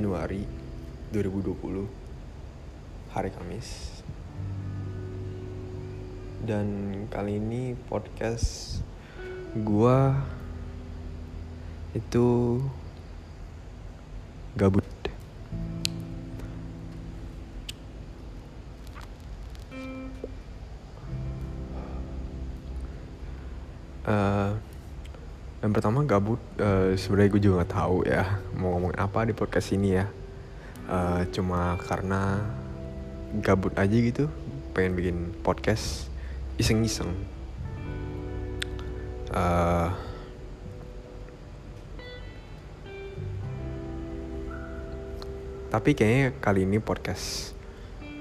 Januari 2020 hari Kamis. Dan kali ini podcast gua itu gabut. Eh, yang pertama gabut eh, sebenarnya gue juga nggak tahu ya mau ngomong apa di podcast ini ya. Eh, cuma karena gabut aja gitu pengen bikin podcast iseng-iseng. Eh, tapi kayaknya kali ini podcast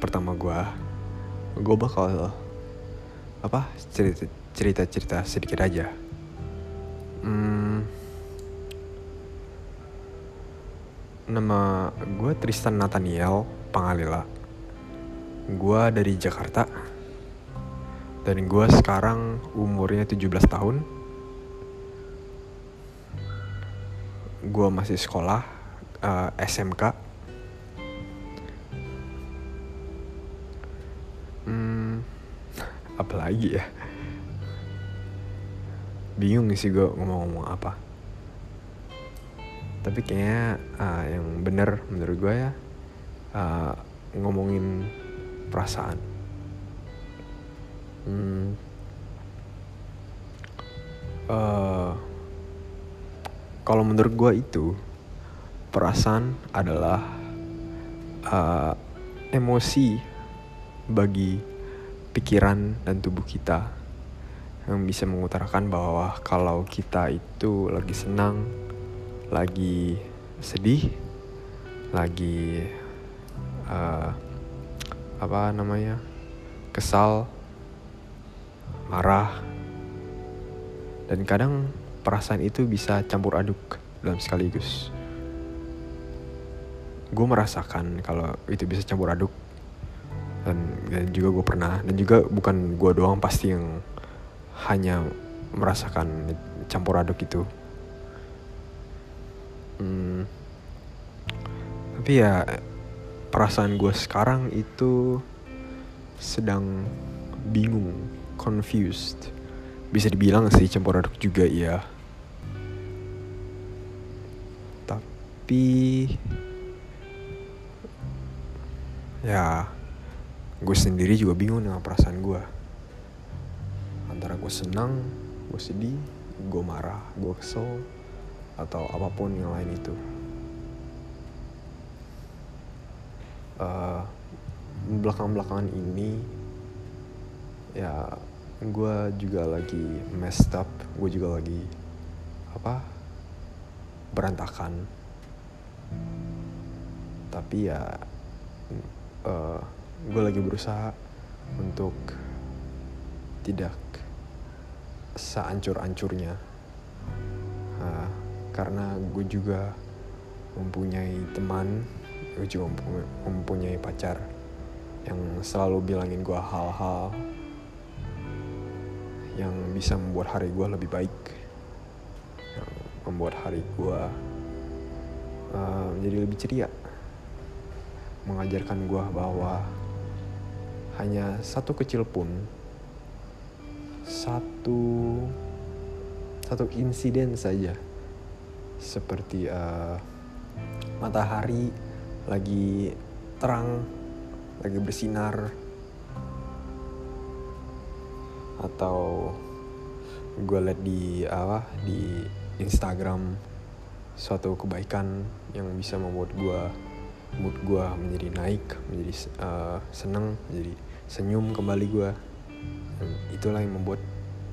pertama gue gue bakal apa cerita cerita cerita sedikit aja Hmm, nama gue Tristan Nathaniel Pangalila. Gue dari Jakarta. Dan gue sekarang umurnya 17 tahun. Gue masih sekolah eh, SMK. Hmm, apa lagi ya? Bingung sih gue ngomong-ngomong apa? Tapi kayaknya uh, yang bener menurut gue ya uh, ngomongin perasaan. Hmm, uh, kalau menurut gue itu perasaan adalah uh, emosi bagi pikiran dan tubuh kita yang bisa mengutarakan bahwa kalau kita itu lagi senang, lagi sedih, lagi uh, apa namanya kesal, marah, dan kadang perasaan itu bisa campur aduk dalam sekaligus. Gue merasakan kalau itu bisa campur aduk dan, dan juga gue pernah dan juga bukan gue doang pasti yang hanya merasakan campur aduk itu. Hmm, tapi ya perasaan gue sekarang itu sedang bingung, confused. Bisa dibilang sih campur aduk juga ya. Tapi ya gue sendiri juga bingung dengan perasaan gue antara gue senang gue sedih gue marah gue kesel atau apa pun yang lain itu. Uh, belakang-belakangan ini ya gue juga lagi messed up gue juga lagi apa berantakan. Tapi ya uh, gue lagi berusaha untuk tidak seancur-ancurnya. Uh, karena gue juga mempunyai teman gue juga mempunyai pacar yang selalu bilangin gue hal-hal yang bisa membuat hari gue lebih baik yang membuat hari gue uh, menjadi lebih ceria. Mengajarkan gue bahwa hanya satu kecil pun satu satu insiden saja. Seperti uh, matahari lagi terang lagi bersinar. Atau gue liat di apa di Instagram suatu kebaikan yang bisa membuat gue mood gue menjadi naik menjadi uh, seneng menjadi senyum kembali gue dan itulah yang membuat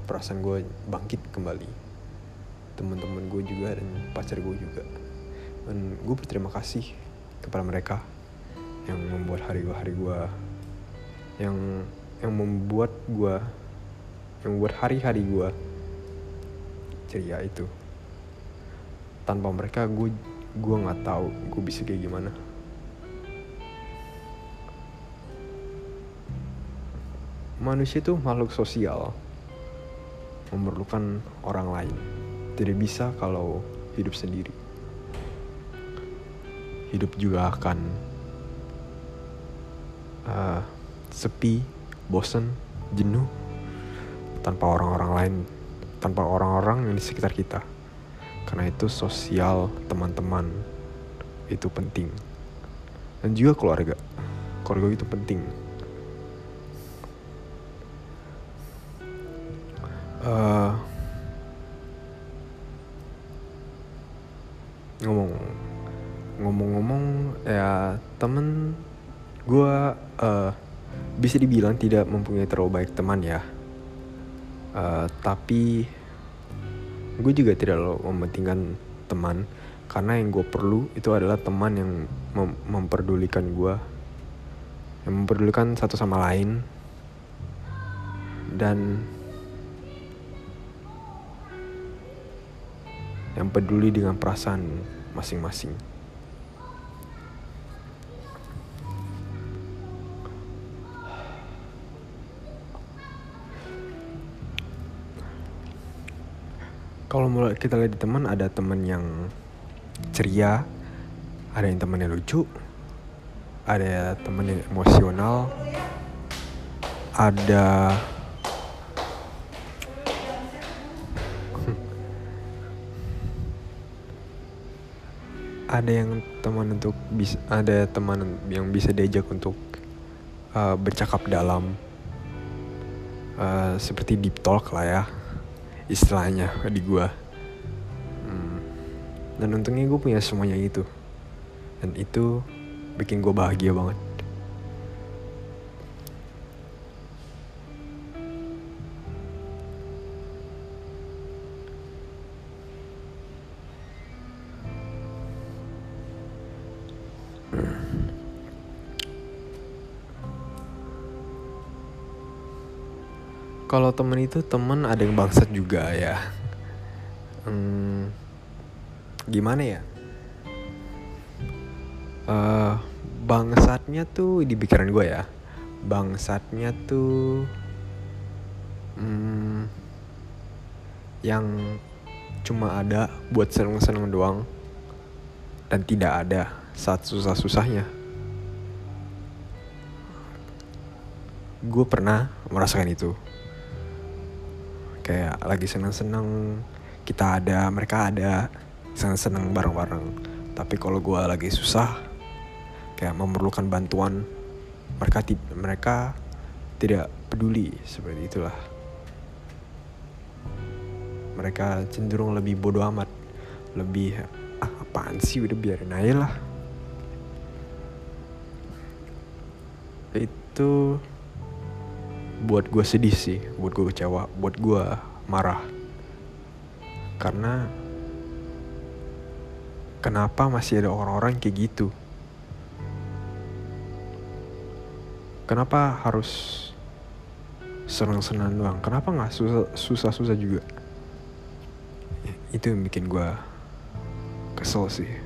perasaan gue bangkit kembali. Teman-teman gue juga dan pacar gue juga. Dan gue berterima kasih kepada mereka yang membuat hari gue hari gue yang yang membuat gue yang membuat hari-hari gue ceria itu. Tanpa mereka gue gue nggak tahu gue bisa kayak gimana manusia itu makhluk sosial. Memerlukan orang lain. Tidak bisa kalau hidup sendiri. Hidup juga akan uh, sepi bosen jenuh tanpa orang-orang lain tanpa orang-orang yang di sekitar kita. Karena itu sosial teman-teman itu penting. Dan juga keluarga. Keluarga itu penting ngomong ngomong-ngomong ya temen gue uh, bisa dibilang tidak mempunyai terlalu baik teman ya. Uh, tapi gue juga tidak mementingkan teman. Karena yang gue perlu itu adalah teman yang mem memperdulikan gue yang memperdulikan satu sama lain. Dan yang peduli dengan perasaan masing-masing. kalau mulai kita lihat di teman ada teman yang ceria ada yang teman yang lucu ada teman yang emosional ada ada yang teman untuk bisa ada teman yang bisa diajak untuk uh, bercakap dalam uh, seperti deep talk lah ya istilahnya di gue hmm. dan untungnya gue punya semuanya itu. Dan itu bikin gue bahagia banget kalau temen itu temen ada yang bangsat juga ya. Hmm, gimana ya? Uh, bangsatnya tuh di pikiran gue ya. Bangsatnya tuh hmm, yang cuma ada buat seneng-seneng doang. Dan tidak ada saat susah-susahnya. Gue pernah merasakan itu kayak lagi seneng-seneng kita ada mereka ada seneng-seneng bareng-bareng. Tapi kalau gue lagi susah kayak memerlukan bantuan mereka mereka tidak peduli seperti itulah. Mereka cenderung lebih bodoh amat lebih ah apaan sih udah biarin aja lah. Itu buat gue sedih sih buat gue kecewa buat gue marah. Karena kenapa masih ada orang-orang kayak gitu? Kenapa harus senang-senang doang? Kenapa nggak susah-susah juga? Itu yang bikin gue kesel sih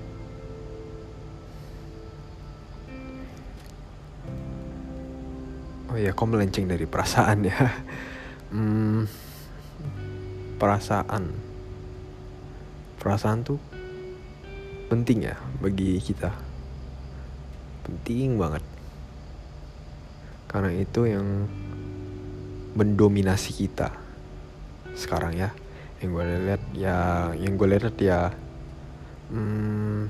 ya kok melenceng dari perasaan ya? Hmm, perasaan. Perasaan tuh penting ya bagi kita. Penting banget. Karena itu yang mendominasi kita sekarang ya. Yang gue lihat ya yang gue lihat ya hmm,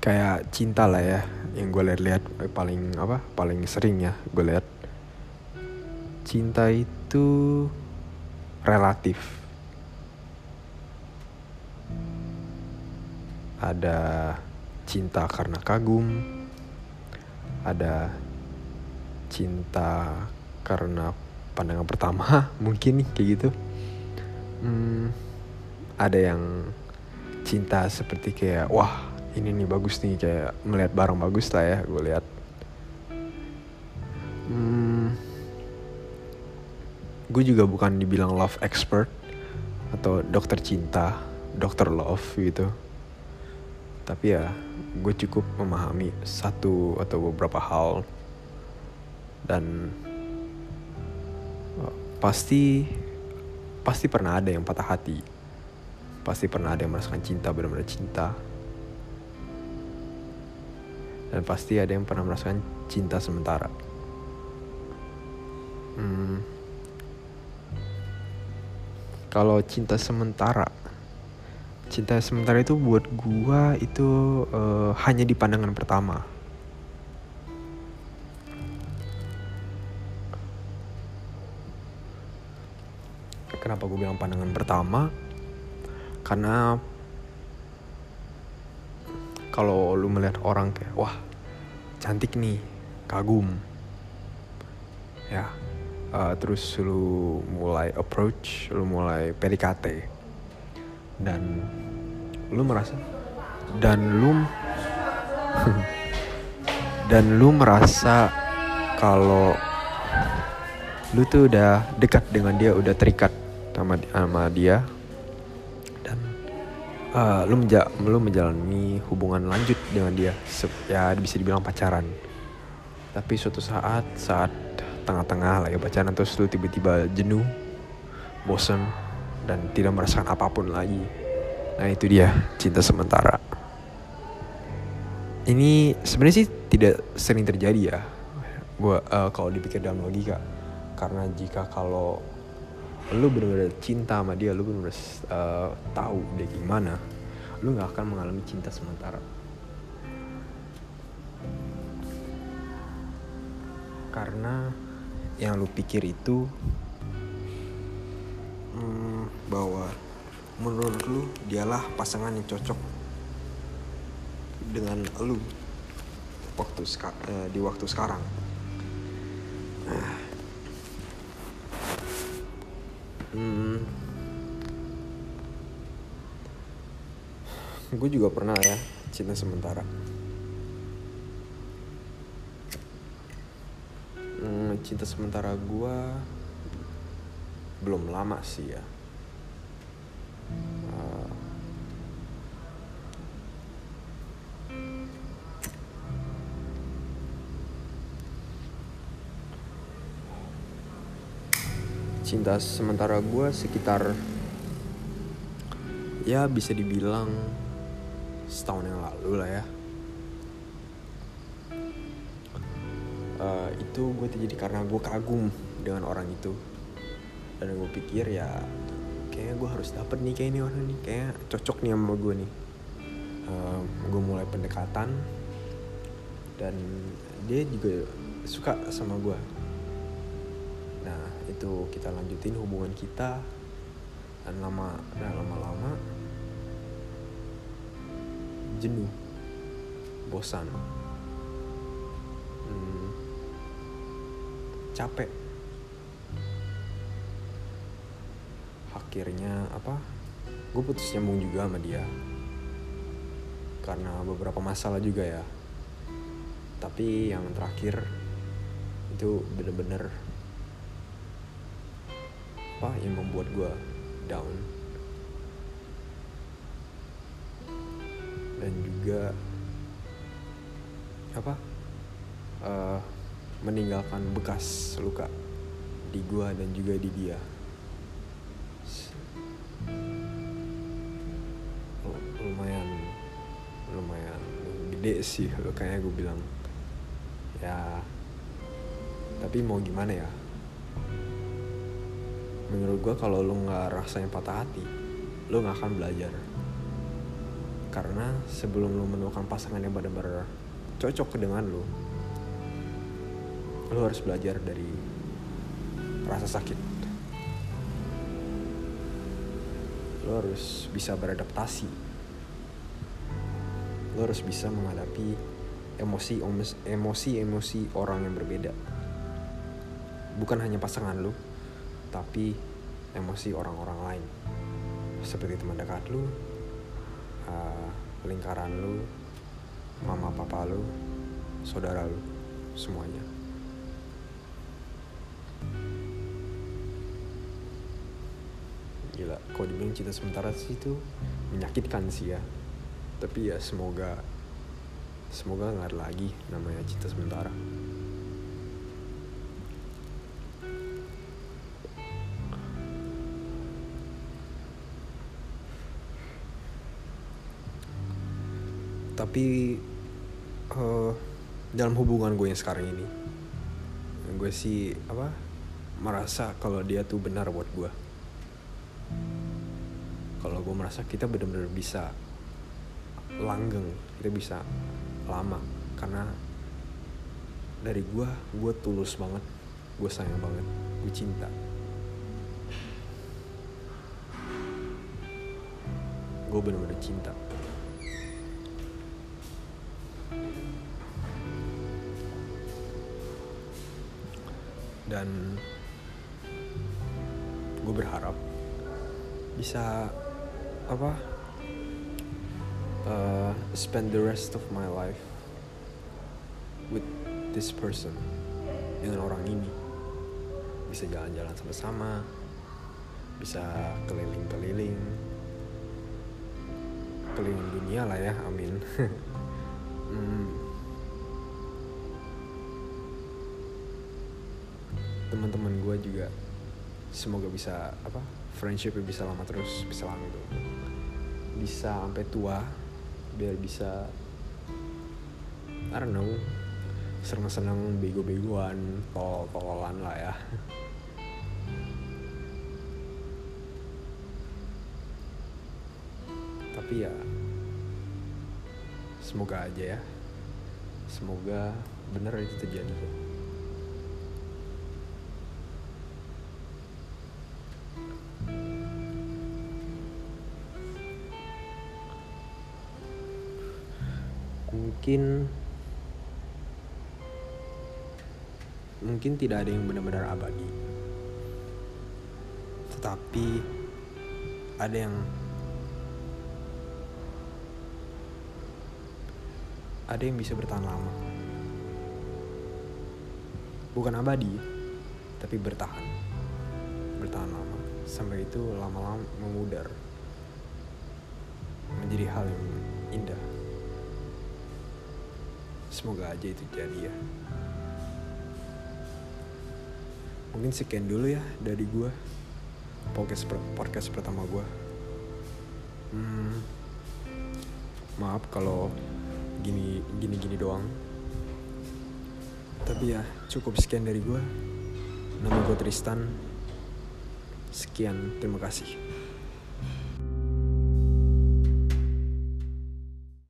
kayak cinta lah ya yang gue lihat-lihat eh, paling apa paling sering ya gue lihat cinta itu relatif. Ada cinta karena kagum ada cinta karena pandangan pertama mungkin kayak gitu. Hmm, ada yang cinta seperti kayak wah ini nih bagus nih kayak melihat barang bagus lah ya gue lihat. Hmm, gue juga bukan dibilang love expert atau dokter cinta dokter love gitu. Tapi ya gue cukup memahami satu atau beberapa hal. Dan pasti pasti pernah ada yang patah hati. Pasti pernah ada yang merasakan cinta benar-benar cinta dan pasti ada yang pernah merasakan cinta sementara. Hmm, kalau cinta sementara cinta sementara itu buat gua itu uh, hanya di pandangan pertama. Kenapa gue bilang pandangan pertama? Karena kalau lu melihat orang kayak wah cantik nih kagum. Ya uh, terus lu mulai approach lu mulai PDKT dan lu merasa dan lu dan lu merasa kalau lu tuh udah dekat dengan dia udah terikat sama sama dia uh, lu menja lu menjalani hubungan lanjut dengan dia ya bisa dibilang pacaran. Tapi suatu saat saat tengah-tengah lagi pacaran terus lu tiba-tiba jenuh bosan dan tidak merasakan apa pun lagi. Nah itu dia cinta sementara. Ini sebenarnya sih tidak sering terjadi ya gua uh, kalau dipikir dalam logika. Karena jika kalau lu bener-bener cinta sama dia lu bener-bener uh, tahu dia gimana lu nggak akan mengalami cinta sementara. Karena yang lu pikir itu hmm, bahwa menurut lu dialah pasangan yang cocok dengan lu waktu uh, di waktu sekarang. Nah hmm, gue juga pernah ya cinta sementara. Hmm, cinta sementara gue belum lama sih ya cinta sementara gue sekitar ya bisa dibilang setahun yang lalu lah ya. Uh, itu gue terjadi karena gue kagum dengan orang itu. Dan gue pikir ya kayaknya gue harus dapet nih kayak ini orang nih kayak cocok nih sama gue nih. Uh, gue mulai pendekatan dan dia juga suka sama gue itu kita lanjutin hubungan kita. Dan lama dan lama-lama jenuh bosan. Hmm, capek. Akhirnya apa gue putus nyambung juga sama dia. Karena beberapa masalah juga ya. Tapi yang terakhir itu bener-bener apa yang membuat gue down. Dan juga apa uh, meninggalkan bekas luka di gue dan juga di dia. Lumayan lumayan gede sih kayaknya gue bilang. Ya tapi mau gimana ya menurut gue kalau lo nggak rasain patah hati lo nggak akan belajar. Karena sebelum lo menemukan pasangan yang benar-benar cocok dengan lo lo harus belajar dari rasa sakit. Lo harus bisa beradaptasi. Lo harus bisa menghadapi emosi emosi emosi orang yang berbeda. Bukan hanya pasangan lo tapi emosi orang-orang lain. Seperti teman dekat lu uh, lingkaran lu mama papa lu saudara lu semuanya. Gila kalau dibilang cinta sementara sih itu menyakitkan sih ya. Tapi ya semoga semoga nggak lagi namanya cinta sementara tapi uh, dalam hubungan gue yang sekarang ini gue sih apa merasa kalau dia tuh benar buat gue. Kalau gue merasa kita benar-benar bisa langgeng kita bisa lama. Karena dari gue gue tulus banget gue sayang banget gue cinta. Gue bener-bener cinta dan gue berharap bisa apa uh, spend the rest of my life with this person dengan orang ini bisa jalan-jalan sama-sama bisa keliling-keliling keliling dunia lah ya amin hmm. Teman-teman gue juga semoga bisa apa friendship bisa lama terus bisa langgeng bisa sampai tua biar bisa I don't know seneng-seneng bego-begoan tol-tolan lah ya. Tapi ya semoga aja ya. Semoga bener itu terjadi mungkin mungkin tidak ada yang benar-benar abadi. Tetapi ada yang ada yang bisa bertahan lama. Bukan abadi tapi bertahan. Bertahan lama. Sampai itu lama-lama memudar. Menjadi hal yang indah semoga aja itu jadi ya. Mungkin sekian dulu ya dari gue podcast podcast pertama gue hmm, maaf kalau gini gini gini doang. Tapi ya cukup sekian dari gue nama gue Tristan. Sekian terima kasih